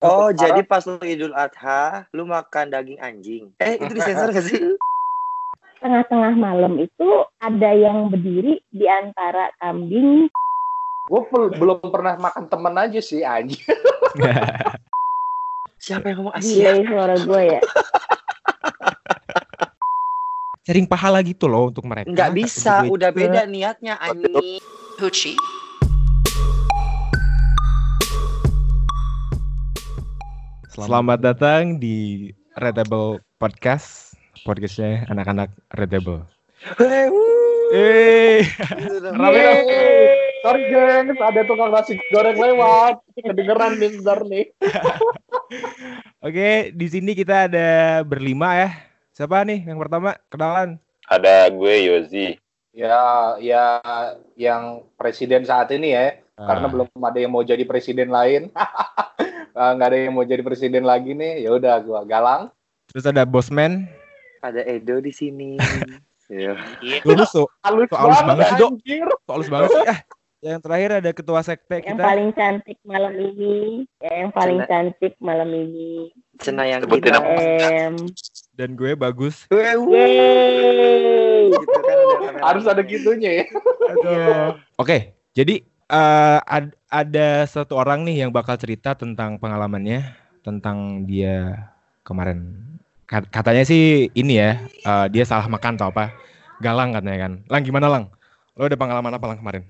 Oh, jadi pas lu Idul Adha, lu makan daging anjing. Eh, itu disensor gak sih? Tengah-tengah malam itu ada yang berdiri di antara kambing. Gue belum pernah makan temen aja sih anjing. Siapa yang ngomong Gila Asia? ya suara gue ya. Sharing pahala gitu loh untuk mereka. Nggak Kata bisa, udah beda niatnya anjing. Hoochie. Selamat datang di Readable Podcast. Podcastnya anak-anak. Eh, Gitu dong. Rame dong. Sorry gengs, ada tukang nasi goreng lewat. Kedengeran nih bentar nih. Oke, di sini kita ada berlima ya. Siapa nih yang pertama? Kenalan. Ada gue Yozi. Ya, ya yang presiden saat ini ya. Karena Ah. belum ada yang mau jadi presiden lain. Ah, Nggak ada yang mau jadi presiden lagi nih. Ya udah gua galang. Terus ada Bosman. Ada Edo di sini. Iya. Lu so, Halus halus banget sih, Dok? so halus banget sih. Ah, yang terakhir ada ketua sekte Yang kita. paling cantik malam ini. Ya, yang paling Cena- cantik malam ini. Cenayang Sebutin kita. Dan gue bagus. Yeay. Gitu kan ada. Harus ada gitunya ya. Aduh. Oke, jadi eh, ad- ada satu orang nih yang bakal cerita tentang pengalamannya tentang dia kemarin. Kat- Katanya sih ini ya, eh, dia salah makan atau apa. Galang katanya kan. Lang gimana Lang? Lo ada pengalaman apa Lang kemarin?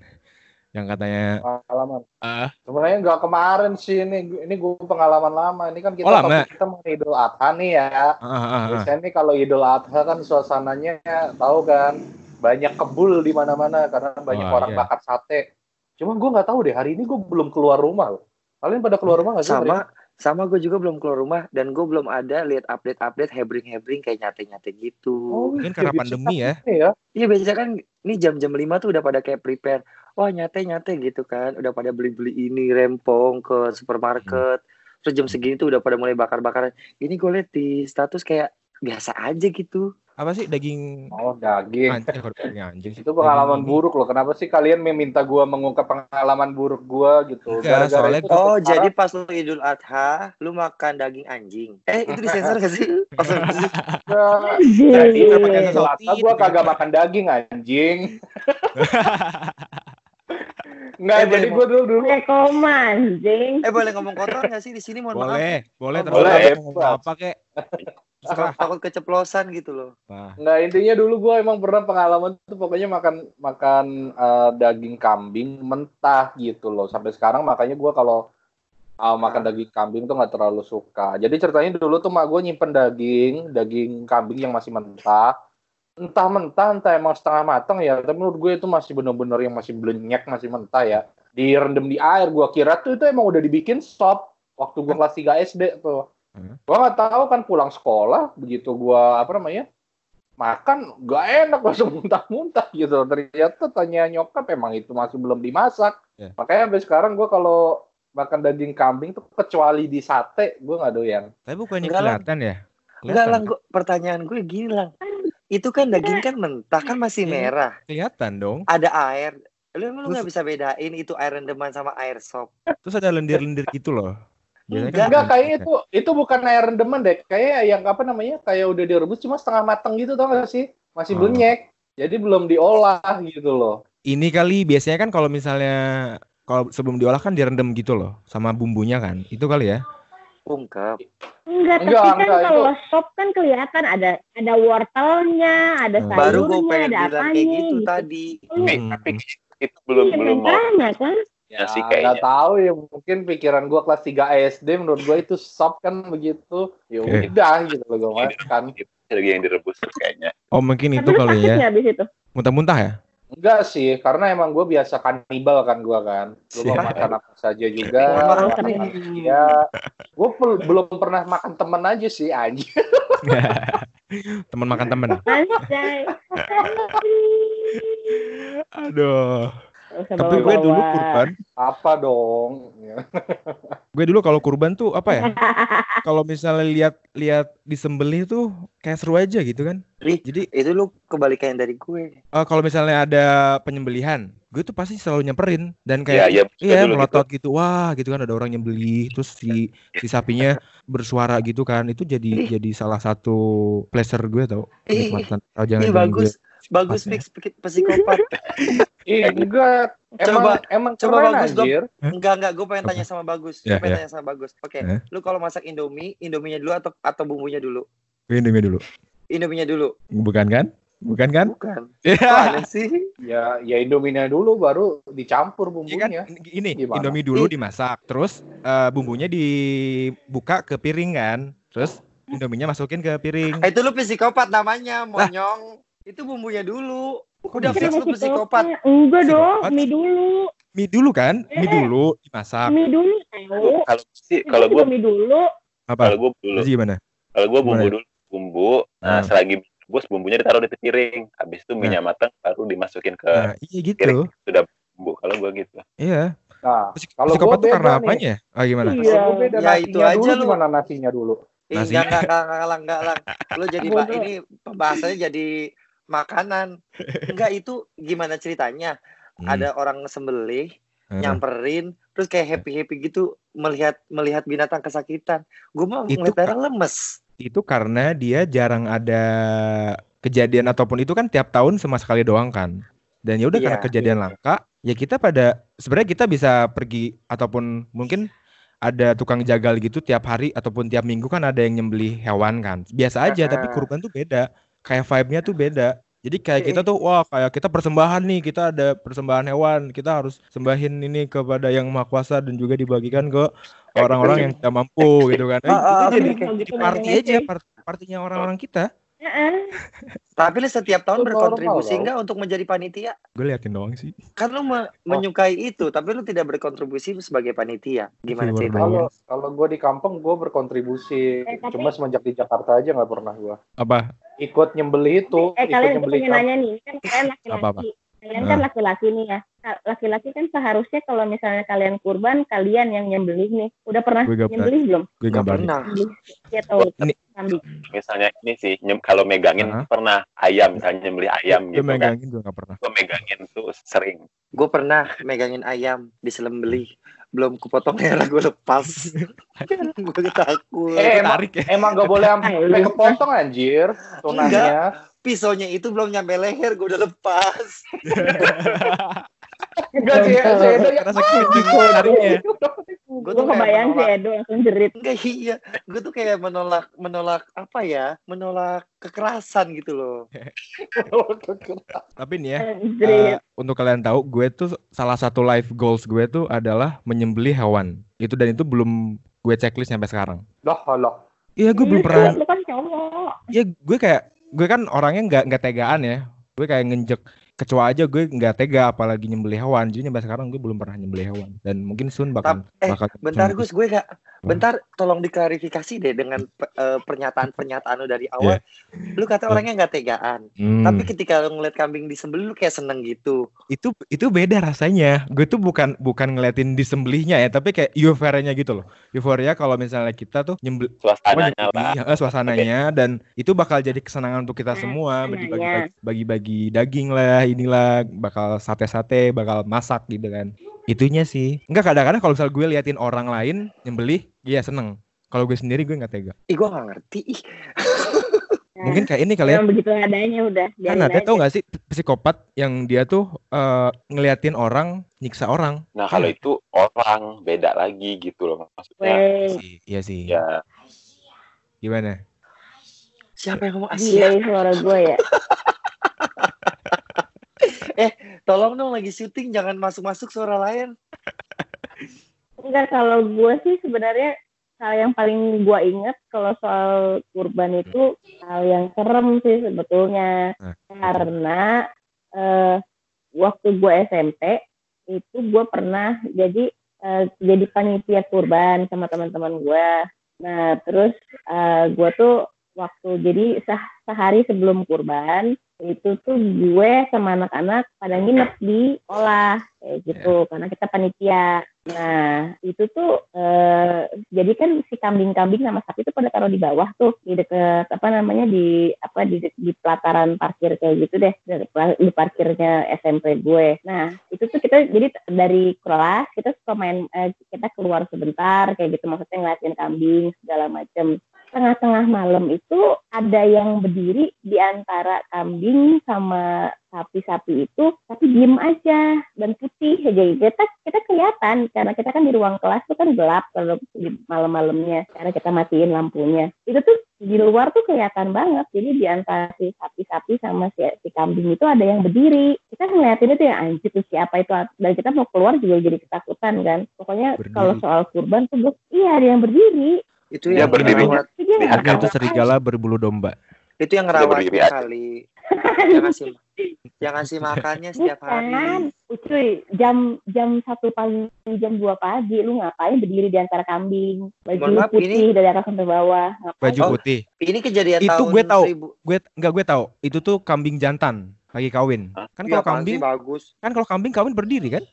Yang katanya Pengalaman. ah Sebenarnya nggak kemarin sih ini. Ini gue pengalaman lama. Ini kan kita Oh, lama? kita mau Idul Adha nih ya. ah, ah, ah. Biasanya nih kalau Idul Adha kan suasananya tahu kan banyak kebul di mana-mana karena banyak Oh, orang iya. bakar sate. Cuma gue nggak tahu deh hari ini gue belum keluar rumah loh. Kalian pada keluar rumah nggak sih? Sama, sama gue juga belum keluar rumah dan gue belum ada lihat update-update hebring-hebring kayak nyate-nyate gitu. Oh, Mungkin iya, karena pandemi ya. ya. Iya biasanya kan ini jam-jam 5 tuh udah pada kayak prepare. Wah nyate-nyate gitu kan. Udah pada beli-beli ini rempong ke supermarket. Terus jam segini tuh udah pada mulai bakar-bakaran. Ini gue liat di status kayak biasa aja gitu. Apa sih daging Oh daging. anjing daging anjing sih. Itu pengalaman Daging buruk loh. Kenapa sih kalian meminta gue mengungkap pengalaman buruk gue gitu? Enggak, soalnya itu Oh jadi pas lu Idul Adha lu makan daging anjing. Eh itu disensor gak sih? Oh, Jadi Yeay. Idul Adha gue kagak makan daging anjing. Enggak, Eh, jadi boleh, gue dulu dulu koma anjing. eh boleh ngomong kotor gak sih di sini mohon maaf. boleh, boleh terus boleh, apa kek. Takut, takut keceplosan gitu loh. Nah, Nggak intinya dulu gue emang pernah pengalaman tuh pokoknya makan makan eh, daging kambing mentah gitu loh. Sampai sekarang makanya gue kalau uh, makan daging kambing tuh nggak terlalu suka. Jadi ceritanya dulu tuh mak gue nyimpen daging daging kambing yang masih mentah. Entah mentah entah emang setengah matang ya tapi menurut gue itu masih bener-bener yang masih belenyek masih mentah ya. Direndam di air gue kira tuh itu emang udah dibikin sop waktu gue kelas 3 SD tuh Hmm. gue nggak tahu kan pulang sekolah begitu gue apa namanya makan gak enak langsung muntah-muntah gitu ternyata tanya nyokap emang itu masih belum dimasak Ya. makanya sampai sekarang gue kalau makan daging kambing tuh kecuali di sate gue nggak doyan tapi bukannya Enggak lah. kelihatan ya? Enggak gua, pertanyaan gue gini lang. Itu kan daging kan mentah kan masih Iya. merah. Kelihatan dong. Ada air. Lu lu Terus- nggak bisa bedain itu air rendeman sama air sop. Terus ada lendir-lendir gitu loh. Biasanya Enggak, enggak kayaknya itu itu bukan air rendeman deh kayak yang apa namanya kayak udah direbus cuma setengah matang gitu tau gak sih masih Oh. belenyek jadi belum diolah gitu loh Ini kali biasanya kan kalau misalnya kalau sebelum diolah kan direndam gitu loh sama bumbunya kan. Itu kali ya. Ungkep. Enggak, tapi Enggak, kan enggak, kalau sop kan kelihatan ada ada wortelnya, ada Hmm. Baru gue sayurnya, pengen ada bilang apanya kayak gitu gitu. tadi. Tapi, Hmm. tapi itu belum Iya, belum mau kan. Ya sih nggak kayaknya. tahu ya mungkin pikiran gua kelas 3 SD menurut gua itu sop kan begitu ya udah gitu loh gua makan Lagi yang direbus kayaknya. Oh mungkin itu kali ya. habis itu? Muntah-muntah ya? enggak sih karena emang gua biasa kanibal kan gua kan gua mau makan apa saja juga Mohon maaf makan nih. ya gua pel- belum pernah makan temen aja sih anjing temen makan temen. Aduh. Tapi gue dulu kurban, Apa dong? Ya. gue dulu kalau kurban tuh apa ya? kalau misalnya lihat lihat disembelih tuh kayak seru aja gitu kan. Ri, Jadi itu lu kebalikan dari gue. eh, kalau misalnya ada penyembelihan, gue tuh pasti selalu nyamperin dan Iya, kayak iya, Iya, dulu gitu. melotot gitu. Wah, gitu kan ada orang nyembeli, terus si si sapinya bersuara gitu kan. Itu jadi jadi salah satu pleasure gue tau. Oh, jangan bilang bagus. Bagus Psikopatnya. fix psikopat. Ih, enggak. Emang Coba emang coba keren, bagus dong. Enggak, enggak, gue pengen tanya sama Bagus. Ya, Gue pengen ya. tanya sama Bagus. Oke, Eh. lu kalau masak Indomie, Indominya dulu atau atau bumbunya dulu? Indomie dulu. Indominya dulu. Bukan kan? Bukan kan? Bukan. Iya. Sih? Ya, ya Indominya dulu baru dicampur Iya kan? bumbunya. Ini Gimana? Indomie dulu dimasak, terus eh, bumbunya dibuka ke piring kan. Terus Indominya masukin ke piring. Ah, Itu lu psikopat namanya, monyong. Itu bumbunya dulu. Udah fix lu psikopat. Enggak dong, mie dulu. Mie dulu kan? Mie Eh. dulu dimasak. Mie dulu tahu. Kalau sih, kalau gue, mie dulu. Apa? kalau gue dulu, Terus gimana? kalau gue bumbu Gimana? dulu, bumbu. Nah, Hmm. selagi rebus bumbunya ditaruh di piring. Habis itu minyak matang baru dimasukin ke Nah, iya gitu. piring. Sudah bumbu. Kalau gue gitu. Iya. Nah, Kalau Psikopat gua tuh karena nih. apanya? Ah gimana? Iya. kalau gue beda Ya, itu aja lu. gimana nasinya dulu? Nasi. enggak, enggak, enggak, enggak, enggak, enggak, enggak. Lu jadi, Pak, ini pembahasannya jadi makanan. Enggak, itu gimana ceritanya? Hmm. Ada orang sembelih, Hmm. nyamperin, terus kayak happy-happy gitu melihat melihat binatang kesakitan. Gue mah Itu ngeliat darah lemes. itu karena dia jarang ada kejadian ataupun itu kan tiap tahun sama sekali doang kan. Dan ya udah Iya. karena kejadian langka, ya kita pada sebenarnya kita bisa pergi ataupun mungkin ada tukang jagal gitu tiap hari ataupun tiap minggu kan ada yang nyembeli hewan kan. Biasa aja tapi Ah. kurban tuh beda. Kayak vibe-nya tuh beda. Jadi kayak kita tuh wah kayak kita persembahan nih, kita ada persembahan hewan, kita harus sembahin ini kepada yang maha kuasa dan juga dibagikan ke orang-orang yang tidak mampu gitu kan. Eh, Ah, ah, itu jadi party aja, sih. part- partinya orang-orang kita. Heeh. Tapi lu setiap tahun Itu berkontribusi enggak untuk menjadi panitia? Gue liatin doang sih. Kan lu me- menyukai itu, tapi lu tidak berkontribusi sebagai panitia. Gimana ceritanya? doang. Kalau kalau gue di kampung gue berkontribusi. Eh, tapi- Cuma semenjak di Jakarta aja nggak pernah gue Apa? Ikut nyembeli itu. Eh ikut kalian gue nyembeli pengen nanya nih, kan kalian laki-laki. Kalian kan laki-laki nih ya. Laki-laki kan seharusnya kalau misalnya kalian kurban, kalian yang nyembelih nih. Udah pernah Gue gak nyembelih belum? Gue Nggak gambarin. pernah. Nyembelih ya kambing. Misalnya ini sih, nyem- kalau megangin Hah? pernah ayam, misalnya nyembeli ayam Gue gitu kan. megangin gue gak pernah. Gue megangin tuh sering. Gue pernah megangin ayam di selembeli. Belum kepotong merah gue lepas. gue takut. Eh, emang, Tarik ya. emang gak boleh sampai Ayo. kepotong anjir. Tunanya. Pisaunya itu belum nyampe leher, gue udah lepas. Enggak sih, saya ada yang tariknya. Gue Gue tuh kayak kebayang sih menolak. Edo langsung jerit. Enggak iya, gue tuh kayak menolak menolak apa ya? Menolak kekerasan gitu loh. Tapi nih ya, eh, untuk kalian tahu, gue tuh salah satu life goals gue tuh adalah menyembelih hewan. Itu dan itu belum gue checklist sampai sekarang. Dah, lah. Iya, gue belum Lu- pernah. Kan. Iya, gue kayak gue kan orangnya nggak nggak tegaan ya. Gue kayak nginjek kecoa aja gue nggak tega apalagi nyembelih hewan. Jadi sampai sekarang gue belum pernah nyembelih hewan dan mungkin soon bakal eh, bakal Bentar. Gus, gue gak Bentar, tolong diklarifikasi deh dengan eh, pernyataan-pernyataan lu dari awal. Lu kata Iya. orangnya nggak tegaan. Hmm. Tapi ketika lu ngeliat kambing disembelih lu kayak seneng gitu. itu itu beda rasanya. Gue tuh bukan bukan ngeliatin disembelihnya ya, tapi kayak euforianya gitu loh. Euforia kalau misalnya kita tuh nyembel Suasananya lah. nyembelih, eh, suasananya dan itu bakal jadi kesenangan untuk kita semua bagi-bagi bagi-bagi daging lah, inilah bakal sate-sate, bakal masak gitu kan. Itunya sih. Enggak kadang-kadang kalau misal gue liatin orang lain nyembelih, iya seneng. Kalau gue sendiri gue nggak tega. Ih, gue gak ngerti. Ih, Mungkin kayak ini kali ya. Emang begitu adanya udah. Kan ada tau gak sih psikopat yang dia tuh eh, ngeliatin orang nyiksa orang. Nah, kalau itu orang beda lagi gitu loh maksudnya. Weh, Sih, Iya sih. Ya, Gimana? siapa yang ngomong Asia? delay suara gue ya. Tolong dong lagi syuting jangan masuk-masuk suara lain. Enggak kalau gue sih sebenarnya hal yang paling gue inget kalau soal kurban itu hal yang serem sih sebetulnya karena eh, waktu gue SMP itu gue pernah jadi eh, jadi panitia kurban sama teman-teman gue. Nah terus eh, gue tuh waktu. Jadi seh- sehari sebelum kurban itu tuh gue sama anak-anak pada nginep di sekolah kayak gitu. Karena kita panitia. Nah itu tuh eh, jadi kan si kambing-kambing sama sapi itu pada taruh di bawah tuh di deket apa namanya di apa di, di pelataran parkir kayak gitu deh di, di parkirnya SMP gue. Nah itu tuh kita jadi dari kelas kita suka main eh, kita keluar sebentar kayak gitu. Maksudnya ngeliatin kambing segala macem tengah-tengah malam itu ada yang berdiri di antara kambing sama sapi-sapi itu tapi diem aja dan putih aja. Kita kita kelihatan karena kita kan di ruang kelas tuh kan gelap kalau di malam-malamnya karena kita matiin lampunya. Itu tuh di luar tuh kelihatan banget. Jadi di antara si sapi-sapi sama si, si kambing itu ada yang berdiri. Kita ngeliatin itu ya anjir tuh siapa itu? Dan kita mau keluar juga jadi ketakutan kan. Pokoknya Berdiri. kalau soal kurban tuh gue iya ada yang berdiri. Itu Dia yang berdirinya nggak harga itu serigala berbulu domba. itu yang ngerawat aja. kali. Yang ngasih yang ngasih makannya setiap hari. Bukan, cuy, jam jam satu pagi, jam dua pagi, lu ngapain berdiri di antara kambing, baju Mohon maaf, putih ini- dari atas sampai bawah, ngapain? Baju Oh. putih. Ini kejadian Itu tahun gue tahu. 1000. Gue enggak gue tahu. Itu tuh kambing jantan lagi kawin. Hah? Kan Iya, kalau kambing bagus. kan kalau kambing kawin berdiri kan?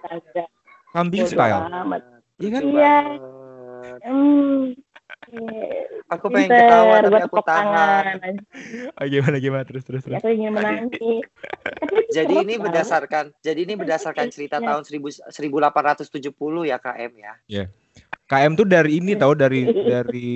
Astaga. Kambing Bodoh style. Iya kan? Iya. Hmm. Eh, Aku pengen ketawa tapi aku tangan. tahan. Ah, gimana gimana terus terus Ya, terus. aku ingin menangis. Itu Jadi ini berdasarkan jadi ini berdasarkan cerita Iya. tahun 1000 1870 ya KM ya. KM tuh dari ini tahu dari dari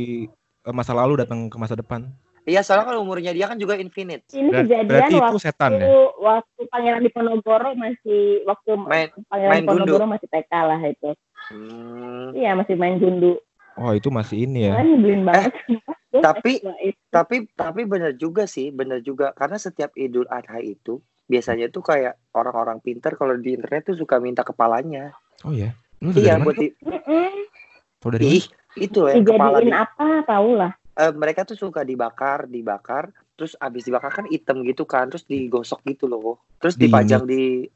eh, masa lalu datang ke masa depan. Iya, soalnya kalau umurnya dia kan juga infinite. Ini Ber- kejadian berarti itu waktu setan ya? waktu Pangeran Diponegoro masih waktu Main Pangeran main. Diponegoro masih TK lah itu. Hmm, Iya masih main gundu. Oh, itu masih ini ya. Nyebelin banget. Gua tapi- tapi tapi benar juga sih, benar juga karena setiap Idul Adha itu biasanya tuh kayak orang-orang pinter kalau di internet tuh suka minta kepalanya. Oh ya. Lu dari Iya, mana buat di. Tahu dari ih, itu ya kepala dijadiin di, apa tau lah eh, mereka tuh suka dibakar, dibakar, terus abis dibakar kan hitam gitu kan, terus digosok gitu loh. Terus Di dipajang di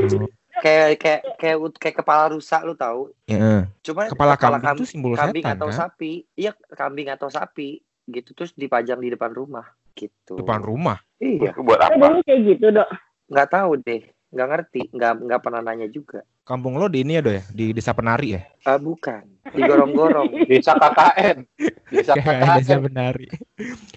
Oh, kayak kayak kayak kayak kepala rusa lu tahu. ya. Cuma Kepala kambing itu simbol kambing setan atau kan? sapi. Iya, kambing atau sapi gitu terus dipajang di depan rumah gitu. Depan rumah. Iya, Buat apa? dulu kayak gitu dok nggak tahu deh, nggak ngerti, nggak nggak pernah nanya juga. Kampung lo di ini ya, Do ya? Di Desa Penari ya? Ah bukan, digorong-gorong. Desa KKN. Desa Desa KKN. Penari.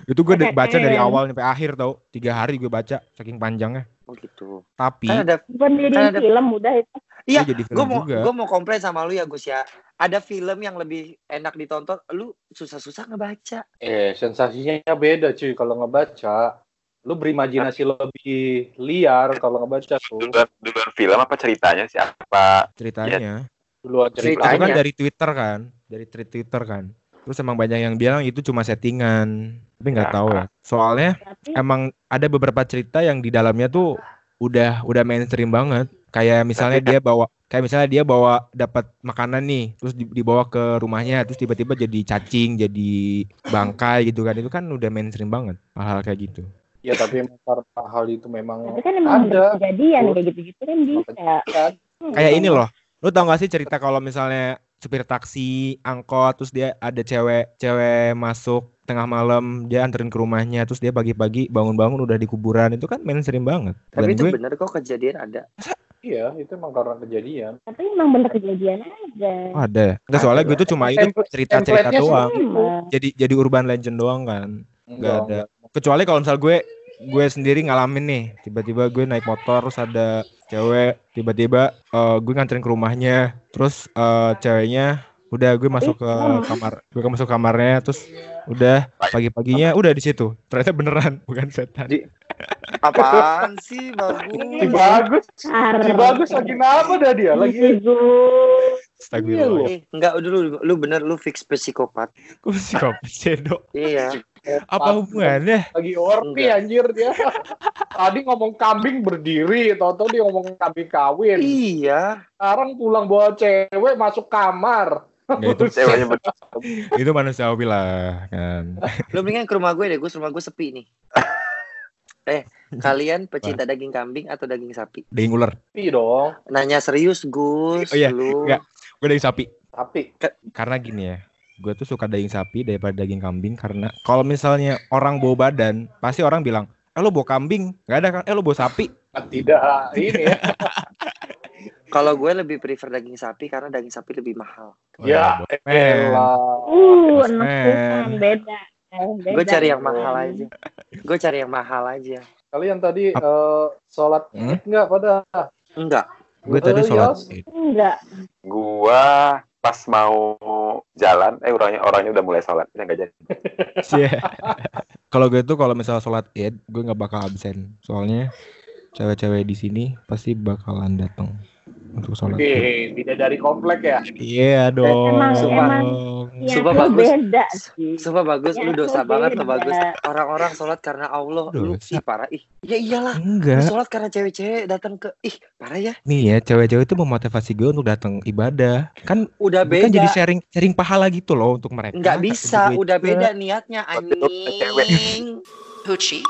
Itu gue udah baca dari KKN. awal sampai akhir tau. Tiga hari gue baca, saking panjangnya. Oh gitu. Tapi, Kan ada, bukan jadi Kan ada- film udah itu iya, gue jadi film gue mau gue mau komplain sama lu ya Gus ya. Ada film yang lebih enak ditonton, lu susah-susah ngebaca. Eh, sensasinya beda cuy kalau ngebaca. Lu berimajinasi lebih liar kalau ngebaca tuh. Duluan, duluan film apa ceritanya siapa? ceritanya. Duluan Itu Ceritanya. kan ceritanya. dari Twitter kan, dari tweet Twitter kan. Terus emang banyak yang bilang itu cuma settingan, tapi nggak Ya. tahu ya. Soalnya tapi emang ada beberapa cerita yang di dalamnya tuh udah udah mainstream banget. Kayak misalnya dia bawa kayak misalnya dia bawa dapat makanan nih, terus di- dibawa ke rumahnya, terus tiba-tiba jadi cacing, jadi bangkai gitu kan. Itu kan udah mainstream banget hal-hal kayak gitu. Ya tapi emang karena hal itu memang tapi kan emang ada. kejadian kayak gitu-gitu kan bisa Kayak ini loh. Lu tau gak sih cerita kalau misalnya supir taksi, angkot, terus dia ada cewek, cewek masuk tengah malam, dia anterin ke rumahnya, terus dia pagi-pagi bangun-bangun udah di kuburan, itu kan mainstream banget. Dan Tapi itu gue, bener kok kejadian ada. Iya, itu emang karena kejadian. tapi emang bener kejadian aja oh, ada. Enggak soalnya gue tuh cuma itu cerita-cerita doang. Emang. Jadi jadi urban legend doang kan. Enggak, ada. Kecuali kalau misal gue gue sendiri ngalamin nih, tiba-tiba gue naik motor terus ada cewek, tiba-tiba eh, gue nganterin ke rumahnya, terus eh, ceweknya udah gue masuk ke kamar, gue masuk kamarnya, terus udah pagi-paginya udah di situ. Ternyata beneran bukan setan. Di- Apaan sih Si bagus? bagus, Ar. si bagus lagi apa dah dia? Lagi. Astagfirullah. Eh, enggak dulu lu bener lu fix psikopat. Kok psikopat sih, Dok? Iya. Apa hubungannya? lagi orpi Enggak. anjir dia. Tadi ngomong kambing berdiri, tau-tau dia ngomong kambing kawin. Iya. Sekarang pulang bawa cewek masuk kamar. Nggak, itu Ceweknya itu manusiawi lah kan. Lu mendingan ke rumah gue deh, gue rumah gue sepi nih. eh, kalian pecinta daging kambing atau daging sapi? Daging ular. Tapi dong, Nanya serius, Gus. Oh iya, lu. enggak. Gue daging sapi. tapi Karena gini ya. Gue tuh suka daging sapi daripada daging kambing karena kalau misalnya orang bawa badan pasti orang bilang eh lo bawa kambing nggak ada kan eh lo bawa sapi Ah, Tidak ini ya. Kalau gue lebih prefer daging sapi karena daging sapi lebih mahal. ya, men. elah. Uh, enak beda. Eh, beda. Gue cari yang mahal aja. Gue cari yang mahal aja. Kalian tadi eh, sholat Hmm? id nggak pada? Enggak. gue tadi Eh, sholat Yos. id. Enggak. Gua pas mau jalan, eh orangnya orangnya udah mulai sholat, ya nggak jadi. Cie. kalau gue tuh kalau misalnya sholat id gue nggak bakal absen soalnya cewek-cewek di sini pasti bakalan datang untuk sholat. Oke, tidak dari komplek ya. Iya dong. Emang- emang Yang Sumpah lu bagus. beda sih. Sumpah bagus, Ya, lu dosa lu banget lo beda. bagus. Orang-orang sholat karena Allah, lu Dosa. ih parah ih. Ya iyalah, lu Enggak. sholat karena cewek-cewek datang ke ih parah ya. Nih ya, cewek-cewek itu memotivasi gue untuk datang ibadah. Kan Udah gue kan beda. jadi sharing sharing pahala gitu loh untuk mereka. Nggak bisa, udah beda niatnya Waktu itu cewek. anjing. Hoochie